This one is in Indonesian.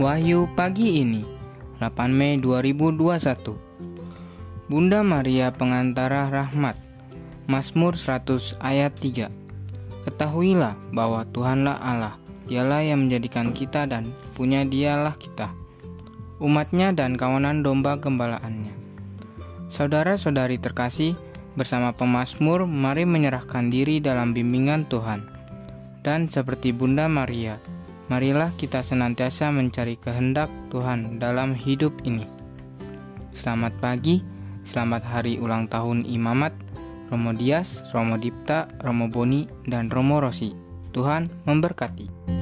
Wahyu pagi ini 8 Mei 2021 Bunda Maria Pengantara Rahmat Mazmur 100 ayat 3 Ketahuilah bahwa Tuhanlah Allah Dialah yang menjadikan kita dan punya dialah kita Umatnya dan kawanan domba gembalaannya. Saudara-saudari terkasih Bersama pemazmur mari menyerahkan diri dalam bimbingan Tuhan. Dan seperti Bunda Maria Marilah kita senantiasa mencari kehendak Tuhan dalam hidup ini. Selamat pagi, selamat hari ulang tahun Imamat, Romo Dias, Romo Dipta, Romo Boni, dan Romo Rosi. Tuhan memberkati.